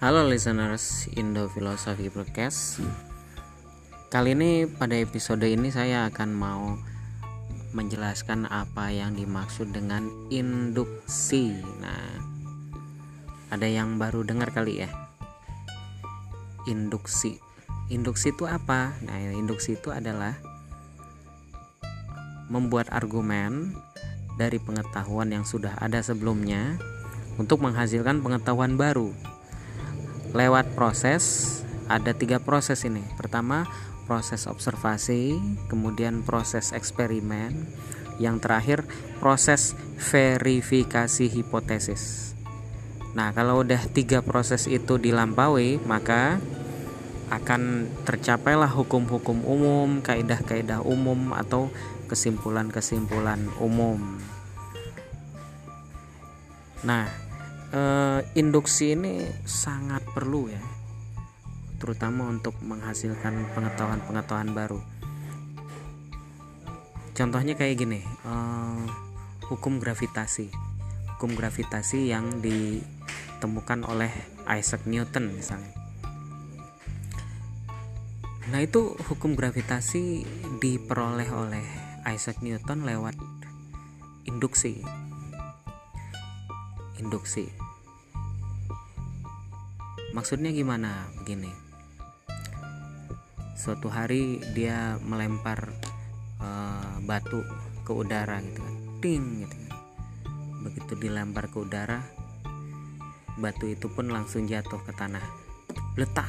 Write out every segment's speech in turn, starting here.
Halo listeners Indo Philosophy Podcast. Kali ini pada episode ini saya akan mau menjelaskan apa yang dimaksud dengan induksi. Nah, ada yang baru dengar kali ya? Induksi. Induksi itu apa? Nah, induksi itu adalah membuat argumen dari pengetahuan yang sudah ada sebelumnya untuk menghasilkan pengetahuan baru lewat proses ada tiga proses ini pertama proses observasi kemudian proses eksperimen yang terakhir proses verifikasi hipotesis nah kalau udah tiga proses itu dilampaui maka akan tercapailah hukum-hukum umum, kaidah-kaidah umum atau kesimpulan-kesimpulan umum. Nah, e, induksi ini sangat perlu ya, terutama untuk menghasilkan pengetahuan-pengetahuan baru. Contohnya kayak gini, e, hukum gravitasi, hukum gravitasi yang ditemukan oleh Isaac Newton misalnya. Nah itu hukum gravitasi diperoleh oleh Isaac Newton lewat induksi induksi maksudnya gimana? Begini. Suatu hari dia melempar uh, batu ke udara gitu kan. Ting gitu kan. Begitu dilempar ke udara batu itu pun langsung jatuh ke tanah. Letak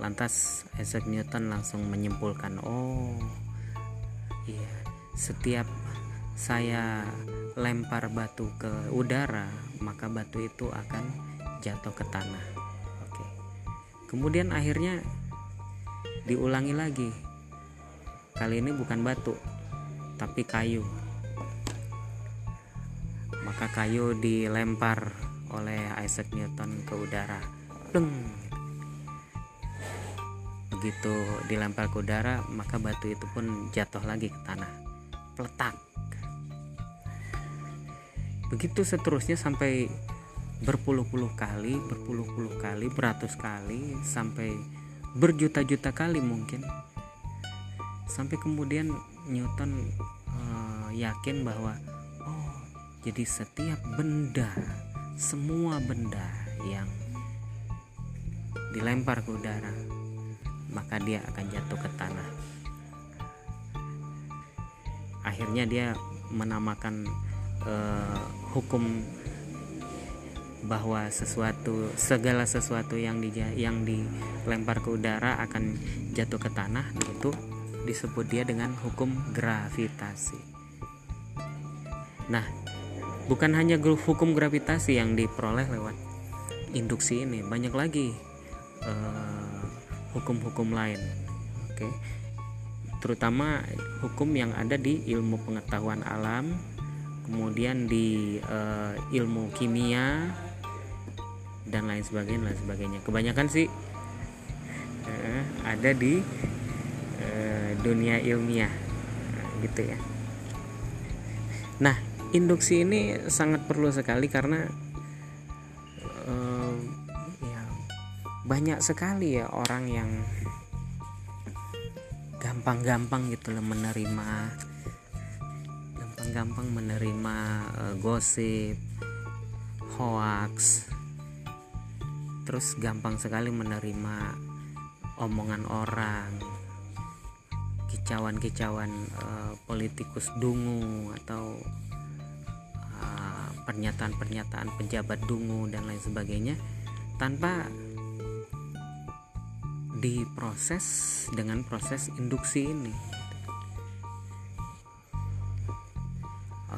Lantas Isaac Newton langsung menyimpulkan, "Oh, iya, setiap saya lempar batu ke udara, maka batu itu akan jatuh ke tanah." Oke. Kemudian akhirnya diulangi lagi. Kali ini bukan batu, tapi kayu. Maka kayu dilempar oleh Isaac Newton ke udara. Deng, begitu dilempar ke udara maka batu itu pun jatuh lagi ke tanah peletak begitu seterusnya sampai berpuluh-puluh kali berpuluh-puluh kali beratus kali sampai berjuta-juta kali mungkin sampai kemudian Newton uh, yakin bahwa oh jadi setiap benda semua benda yang dilempar ke udara maka dia akan jatuh ke tanah. Akhirnya dia menamakan uh, hukum bahwa sesuatu segala sesuatu yang di yang dilempar ke udara akan jatuh ke tanah itu disebut dia dengan hukum gravitasi. Nah, bukan hanya hukum gravitasi yang diperoleh lewat induksi ini, banyak lagi uh, hukum-hukum lain oke okay? terutama hukum yang ada di ilmu pengetahuan alam kemudian di uh, ilmu kimia dan lain sebagainya lain sebagainya. Kebanyakan sih uh, ada di uh, dunia ilmiah gitu ya. Nah induksi ini sangat perlu sekali karena banyak sekali ya orang yang gampang-gampang gitu loh menerima gampang-gampang menerima uh, gosip hoax. Terus gampang sekali menerima omongan orang kicauan-kicauan uh, politikus dungu atau eh, pernyataan-pernyataan uh, pejabat dungu dan lain sebagainya. Tanpa diproses dengan proses induksi ini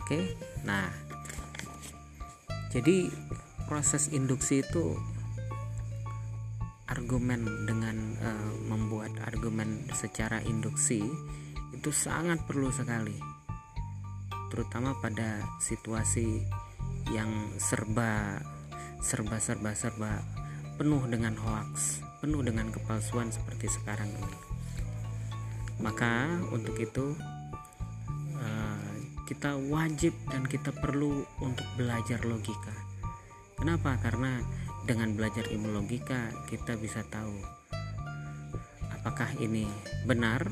oke nah jadi proses induksi itu argumen dengan uh, membuat argumen secara induksi itu sangat perlu sekali terutama pada situasi yang serba serba serba serba penuh dengan hoax penuh dengan kepalsuan seperti sekarang ini. Maka untuk itu kita wajib dan kita perlu untuk belajar logika. Kenapa? Karena dengan belajar ilmu logika kita bisa tahu apakah ini benar,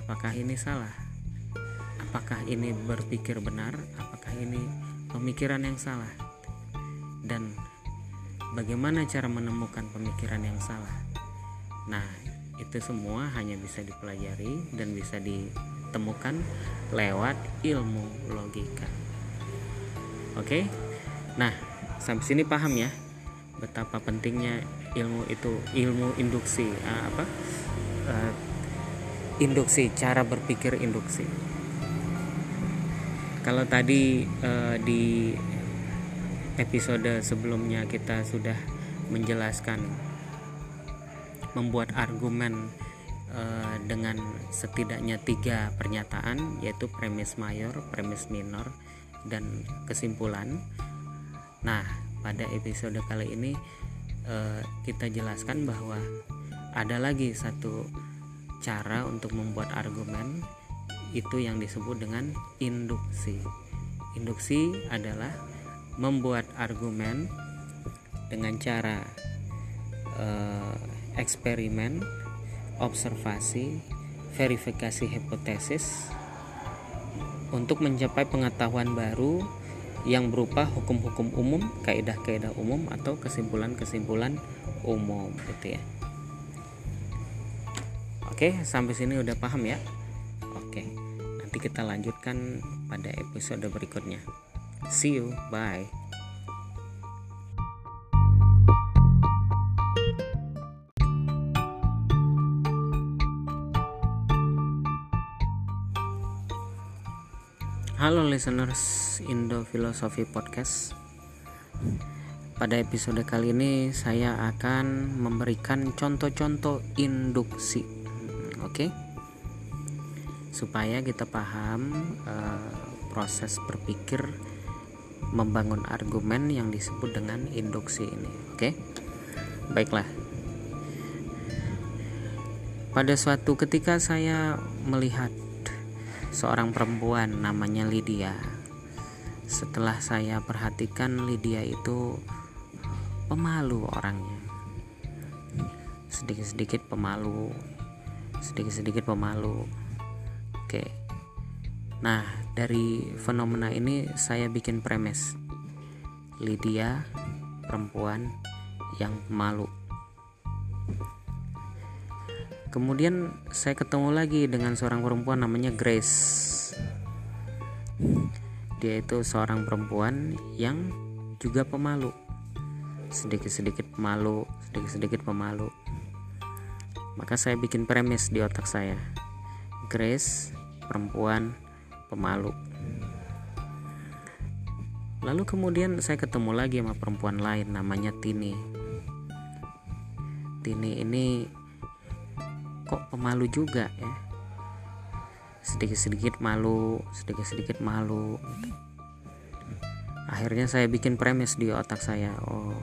apakah ini salah, apakah ini berpikir benar, apakah ini pemikiran yang salah, dan bagaimana cara menemukan pemikiran yang salah. Nah, itu semua hanya bisa dipelajari dan bisa ditemukan lewat ilmu logika. Oke, nah sampai sini paham ya betapa pentingnya ilmu itu ilmu induksi uh, apa? Uh, induksi cara berpikir induksi. Kalau tadi uh, di episode sebelumnya kita sudah menjelaskan membuat argumen uh, dengan setidaknya tiga pernyataan yaitu premis mayor, premis minor, dan kesimpulan. Nah, pada episode kali ini uh, kita jelaskan bahwa ada lagi satu cara untuk membuat argumen itu yang disebut dengan induksi. Induksi adalah membuat argumen dengan cara uh, eksperimen, observasi, verifikasi hipotesis untuk mencapai pengetahuan baru yang berupa hukum-hukum umum, kaidah-kaidah umum atau kesimpulan-kesimpulan umum gitu ya. Oke, sampai sini udah paham ya? Oke. Nanti kita lanjutkan pada episode berikutnya. See you, bye. Halo listeners Indo Philosophy Podcast. Pada episode kali ini saya akan memberikan contoh-contoh induksi. Oke. Okay? Supaya kita paham uh, proses berpikir membangun argumen yang disebut dengan induksi ini. Oke. Okay? Baiklah. Pada suatu ketika saya melihat seorang perempuan namanya Lydia. Setelah saya perhatikan Lydia itu pemalu orangnya. Sedikit-sedikit pemalu. Sedikit-sedikit pemalu. Oke. Nah, dari fenomena ini saya bikin premis. Lydia perempuan yang malu. Kemudian saya ketemu lagi dengan seorang perempuan namanya Grace. Dia itu seorang perempuan yang juga pemalu. Sedikit-sedikit pemalu, sedikit-sedikit pemalu. Maka saya bikin premis di otak saya. Grace, perempuan pemalu. Lalu kemudian saya ketemu lagi sama perempuan lain namanya Tini. Tini ini kok pemalu juga ya. Sedikit-sedikit malu sedikit-sedikit malu. Akhirnya saya bikin premis di otak saya. Oh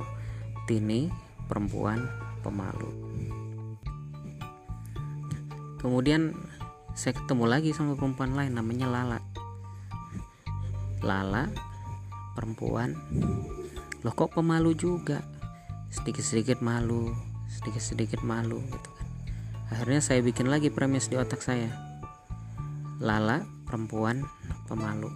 Tini perempuan pemalu. Kemudian saya ketemu lagi sama perempuan lain namanya Lala. Lala perempuan. Loh kok pemalu juga? Sedikit-sedikit malu sedikit-sedikit malu gitu Akhirnya saya bikin lagi premis di otak saya. Lala, perempuan pemalu.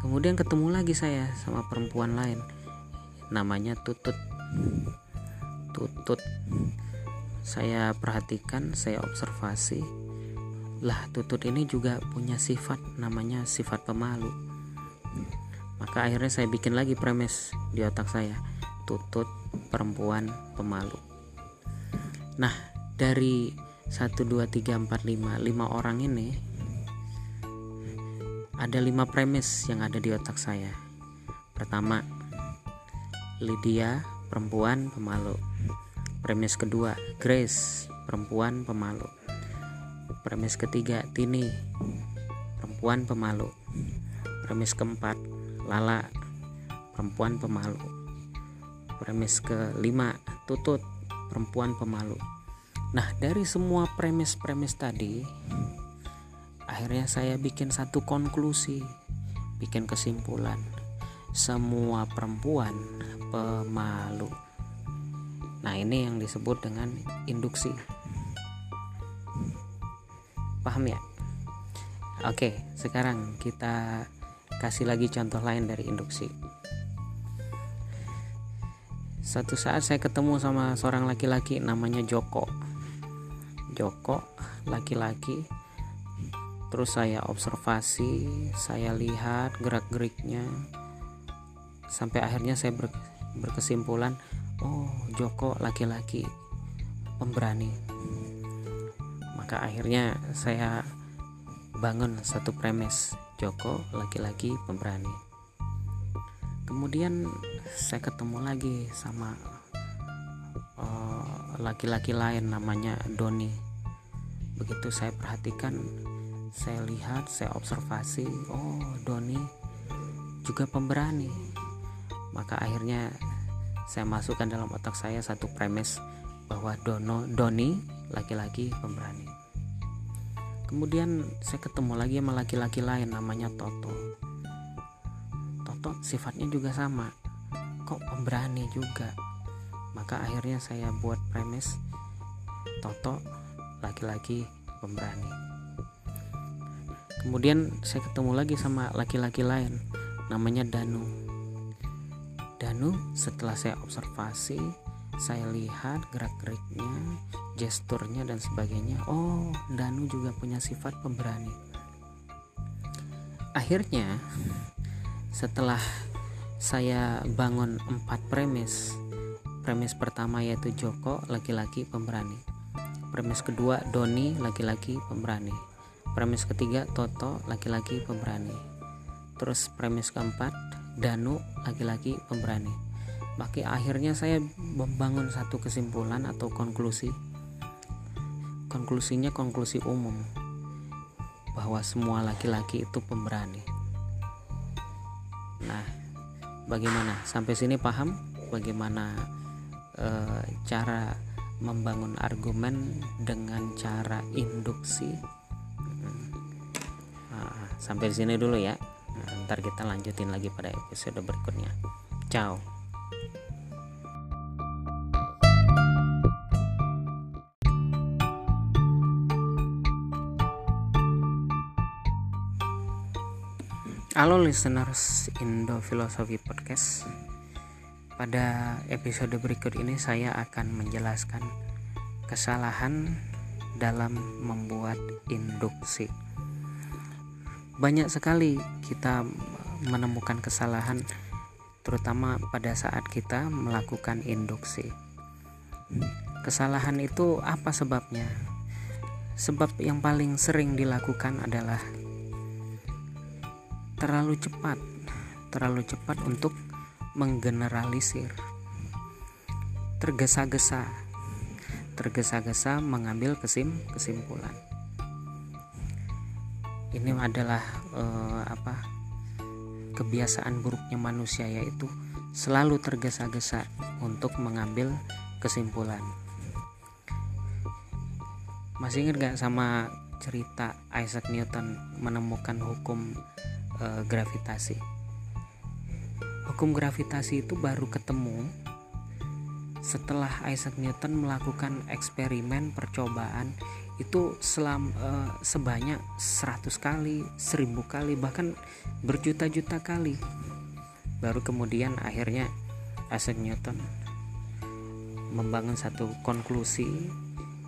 Kemudian ketemu lagi saya sama perempuan lain. Namanya Tutut. Tutut. Saya perhatikan, saya observasi. Lah, Tutut ini juga punya sifat namanya sifat pemalu. Maka akhirnya saya bikin lagi premis di otak saya. Tutut perempuan pemalu. Nah, dari 1 2 3 4 5 5 orang ini ada 5 premis yang ada di otak saya. Pertama, Lydia, perempuan pemalu. Premis kedua, Grace, perempuan pemalu. Premis ketiga, Tini, perempuan pemalu. Premis keempat, Lala, perempuan pemalu. Premis kelima, Tutut, perempuan pemalu. Nah, dari semua premis-premis tadi, akhirnya saya bikin satu konklusi, bikin kesimpulan. semua perempuan pemalu. Nah, ini yang disebut dengan induksi. Paham ya? Oke, sekarang kita kasih lagi contoh lain dari induksi. Satu saat saya ketemu sama seorang laki-laki namanya Joko. Joko, laki-laki. Terus saya observasi, saya lihat gerak-geriknya. Sampai akhirnya saya ber, berkesimpulan, oh Joko laki-laki pemberani. Maka akhirnya saya bangun satu premis, Joko laki-laki pemberani kemudian saya ketemu lagi sama eh, laki-laki uh, lain namanya Doni. Begitu saya perhatikan saya lihat saya observasi oh Doni juga pemberani. Maka akhirnya saya masukkan dalam otak saya satu premis bahwa Dono Doni laki-laki pemberani. Kemudian saya ketemu lagi sama laki-laki lain namanya Toto Toto sifatnya juga sama. Kok pemberani juga? Maka akhirnya saya buat premis Toto laki-laki pemberani. Kemudian saya ketemu lagi sama laki-laki lain namanya Danu. Danu setelah saya observasi saya lihat gerak-geriknya gesturnya dan sebagainya. Oh Danu juga punya sifat pemberani. Akhirnya setelah saya bangun empat premis premis pertama yaitu Joko laki-laki pemberani. Premis kedua Doni laki-laki pemberani. Premis ketiga Toto laki-laki pemberani. Terus premis keempat Danu laki-laki pemberani. Maka akhirnya saya membangun satu kesimpulan atau konklusi. Konklusinya konklusi umum bahwa semua laki-laki itu pemberani Nah, bagaimana? Sampai sini paham bagaimana e, cara membangun argumen dengan cara induksi? Nah, sampai sini dulu ya. Nah, ntar kita lanjutin lagi pada episode berikutnya. Ciao. Halo listeners Indo Philosophy Podcast. Pada episode berikut ini saya akan menjelaskan kesalahan dalam membuat induksi. Banyak sekali kita menemukan kesalahan terutama pada saat kita melakukan induksi. Kesalahan itu apa sebabnya? Sebab yang paling sering dilakukan adalah terlalu cepat, terlalu cepat untuk menggeneralisir. Tergesa-gesa, tergesa-gesa mengambil kesim kesimpulan. Ini adalah uh, apa? kebiasaan buruknya manusia yaitu selalu tergesa-gesa untuk mengambil kesimpulan. Masih ingat gak sama cerita Isaac Newton menemukan hukum e, gravitasi. Hukum gravitasi itu baru ketemu setelah Isaac Newton melakukan eksperimen percobaan itu selam e, sebanyak 100 kali, 1000 kali, bahkan berjuta-juta kali. Baru kemudian akhirnya Isaac Newton membangun satu konklusi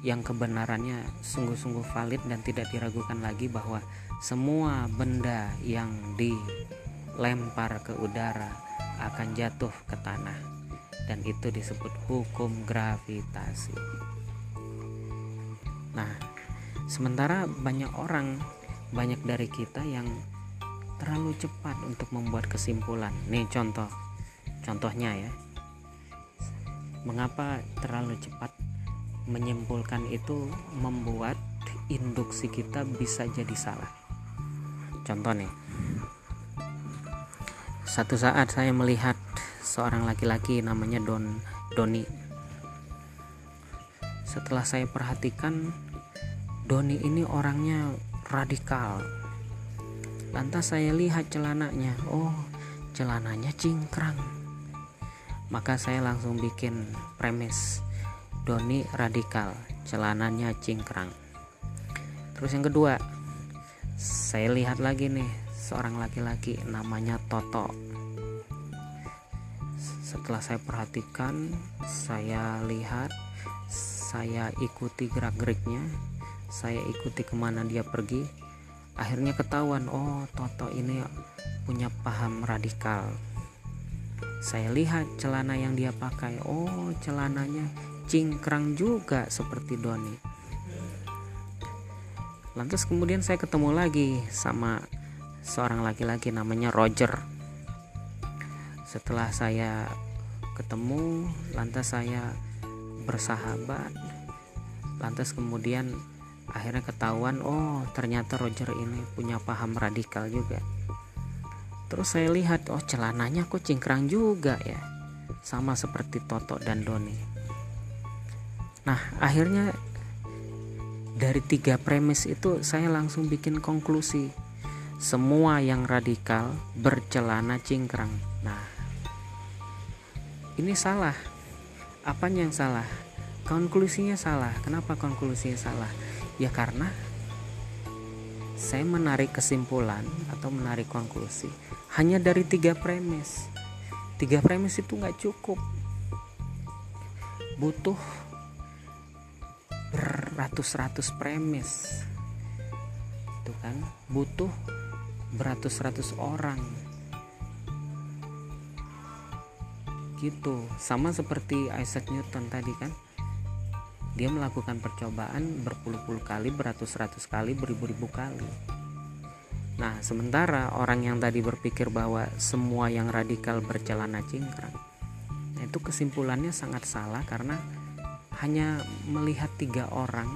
yang kebenarannya sungguh-sungguh valid dan tidak diragukan lagi bahwa semua benda yang dilempar ke udara akan jatuh ke tanah dan itu disebut hukum gravitasi. Nah, sementara banyak orang, banyak dari kita yang terlalu cepat untuk membuat kesimpulan. Nih contoh. Contohnya ya. Mengapa terlalu cepat menyimpulkan itu membuat induksi kita bisa jadi salah. Contoh nih, satu saat saya melihat seorang laki-laki namanya Don Doni. Setelah saya perhatikan, Doni ini orangnya radikal. Lantas saya lihat celananya, oh celananya cingkrang. Maka saya langsung bikin premis. Doni radikal celananya cingkrang. Terus yang kedua saya lihat lagi nih seorang laki-laki namanya Toto. Setelah saya perhatikan saya lihat saya ikuti gerak geriknya saya ikuti ke mana dia pergi. Akhirnya ketahuan oh Toto ini punya paham radikal. Saya lihat celana yang dia pakai oh celananya cingkrang juga seperti Doni lantas kemudian saya ketemu lagi sama seorang laki-laki namanya Roger. Setelah saya ketemu lantas saya bersahabat. Lantas kemudian akhirnya ketahuan oh ternyata Roger ini punya paham radikal juga. Terus saya lihat oh celananya kok cingkrang juga ya sama seperti Toto dan Doni. Nah akhirnya dari tiga premis itu saya langsung bikin konklusi. Semua yang radikal bercelana cingkrang. Nah ini salah. Apa yang salah? Konklusinya salah. Kenapa konklusinya salah? Ya karena saya menarik kesimpulan atau menarik konklusi. Hanya dari tiga premis. Tiga premis itu nggak cukup. Butuh beratus-ratus premis. Itu kan butuh beratus-ratus orang. Gitu. Sama seperti Isaac Newton tadi kan. Dia melakukan percobaan berpuluh-puluh kali beratus-ratus kali beribu-ribu kali. Nah sementara orang yang tadi berpikir bahwa semua yang radikal bercelana cingkrang itu kesimpulannya sangat salah karena hanya melihat tiga orang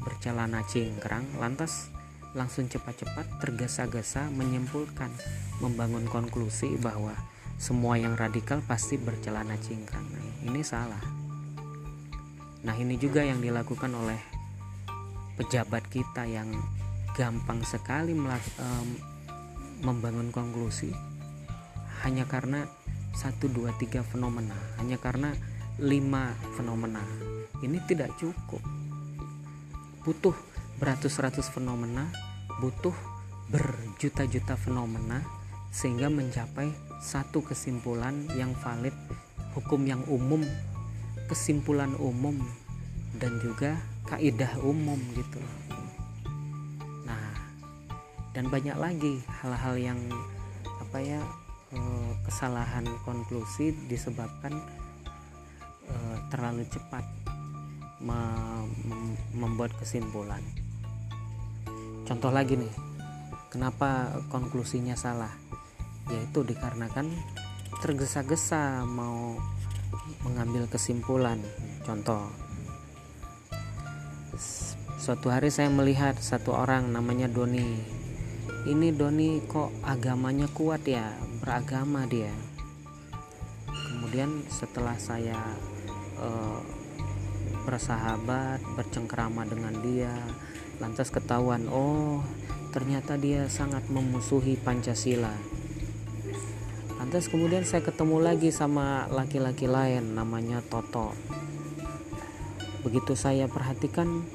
bercelana cingkrang lantas langsung cepat-cepat tergesa-gesa menyimpulkan membangun konklusi bahwa semua yang radikal pasti bercelana cingkrang. Nah, ini salah. Nah, ini juga yang dilakukan oleh pejabat kita yang gampang sekali um, membangun konklusi hanya karena satu dua tiga fenomena, hanya karena lima fenomena. Ini tidak cukup. Butuh beratus-ratus fenomena, butuh berjuta-juta fenomena sehingga mencapai satu kesimpulan yang valid, hukum yang umum, kesimpulan umum dan juga kaidah umum gitu. Nah, dan banyak lagi hal-hal yang apa ya eh, kesalahan konklusi disebabkan terlalu cepat membuat kesimpulan. Contoh lagi nih, kenapa konklusinya salah? yaitu dikarenakan tergesa-gesa mau mengambil kesimpulan contoh suatu hari saya melihat satu orang namanya Doni ini Doni kok agamanya kuat ya beragama dia kemudian setelah saya uh, bersahabat bercengkrama dengan dia lantas ketahuan oh ternyata dia sangat memusuhi Pancasila Lantas kemudian saya ketemu lagi sama laki-laki lain namanya Toto. Begitu saya perhatikan,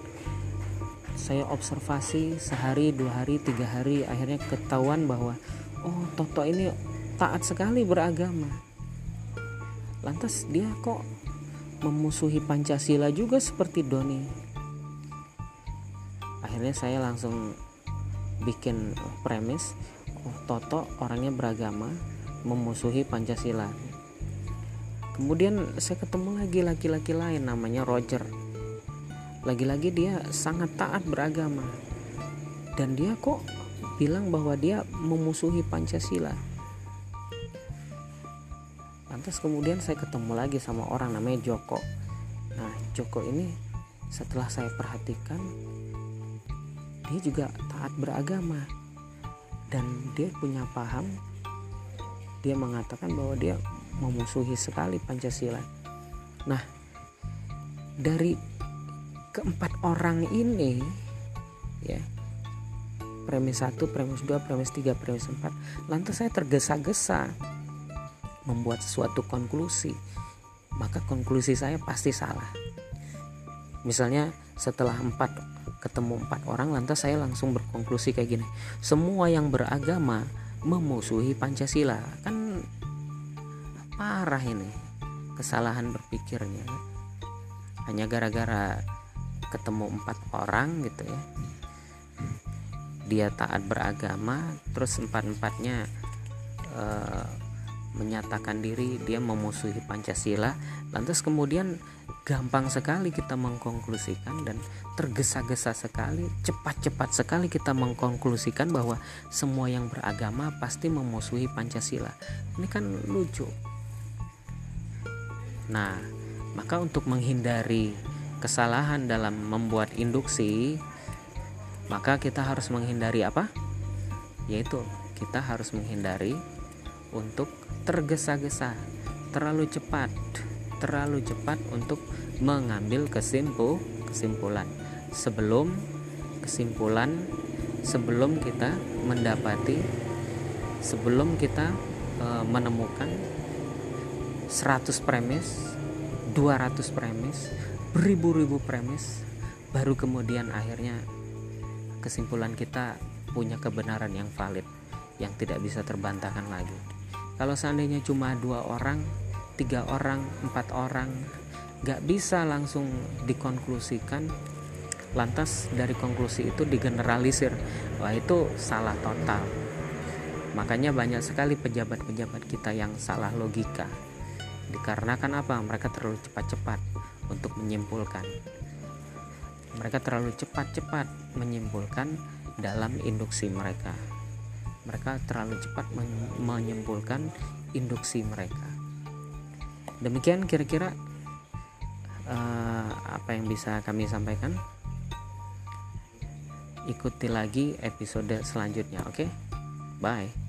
saya observasi sehari, dua hari, tiga hari, akhirnya ketahuan bahwa oh Toto ini taat sekali beragama. Lantas dia kok memusuhi Pancasila juga seperti Doni. Akhirnya saya langsung bikin premis, oh Toto orangnya beragama, memusuhi Pancasila. Kemudian saya ketemu lagi laki-laki lain namanya Roger. Lagi-lagi dia sangat taat beragama. Dan dia kok bilang bahwa dia memusuhi Pancasila. Lantas kemudian saya ketemu lagi sama orang namanya Joko. Nah, Joko ini setelah saya perhatikan dia juga taat beragama dan dia punya paham dia mengatakan bahwa dia memusuhi sekali Pancasila. Nah, dari keempat orang ini ya premis 1, premis 2, premis 3, premis 4 lantas saya tergesa-gesa membuat suatu konklusi maka konklusi saya pasti salah. Misalnya setelah empat ketemu empat orang lantas saya langsung berkonklusi kayak gini. Semua yang beragama memusuhi Pancasila. Kan parah ini kesalahan berpikirnya. Hanya gara-gara ketemu empat orang gitu ya. Dia taat beragama terus empat-empatnya uh, menyatakan diri dia memusuhi Pancasila lantas kemudian gampang sekali kita mengkonklusikan dan tergesa-gesa sekali, cepat-cepat sekali kita mengkonklusikan bahwa semua yang beragama pasti memusuhi Pancasila. Ini kan lucu. Nah, maka untuk menghindari kesalahan dalam membuat induksi, maka kita harus menghindari apa? Yaitu kita harus menghindari untuk tergesa-gesa, terlalu cepat terlalu cepat untuk mengambil kesimpul kesimpulan. Sebelum kesimpulan sebelum kita mendapati sebelum kita e, menemukan 100 premis 200 premis beribu-ribu premis baru kemudian akhirnya kesimpulan kita punya kebenaran yang valid yang tidak bisa terbantahkan lagi kalau seandainya cuma dua orang tiga orang empat orang gak bisa langsung dikonklusikan lantas dari konklusi itu digeneralisir. Wah itu salah total. Makanya banyak sekali pejabat-pejabat kita yang salah logika. Dikarenakan apa? Mereka terlalu cepat-cepat untuk menyimpulkan. Mereka terlalu cepat-cepat menyimpulkan dalam induksi mereka mereka terlalu cepat menyimpulkan induksi mereka. Demikian kira-kira uh, apa yang bisa kami sampaikan. Ikuti lagi episode selanjutnya oke? Okay? bye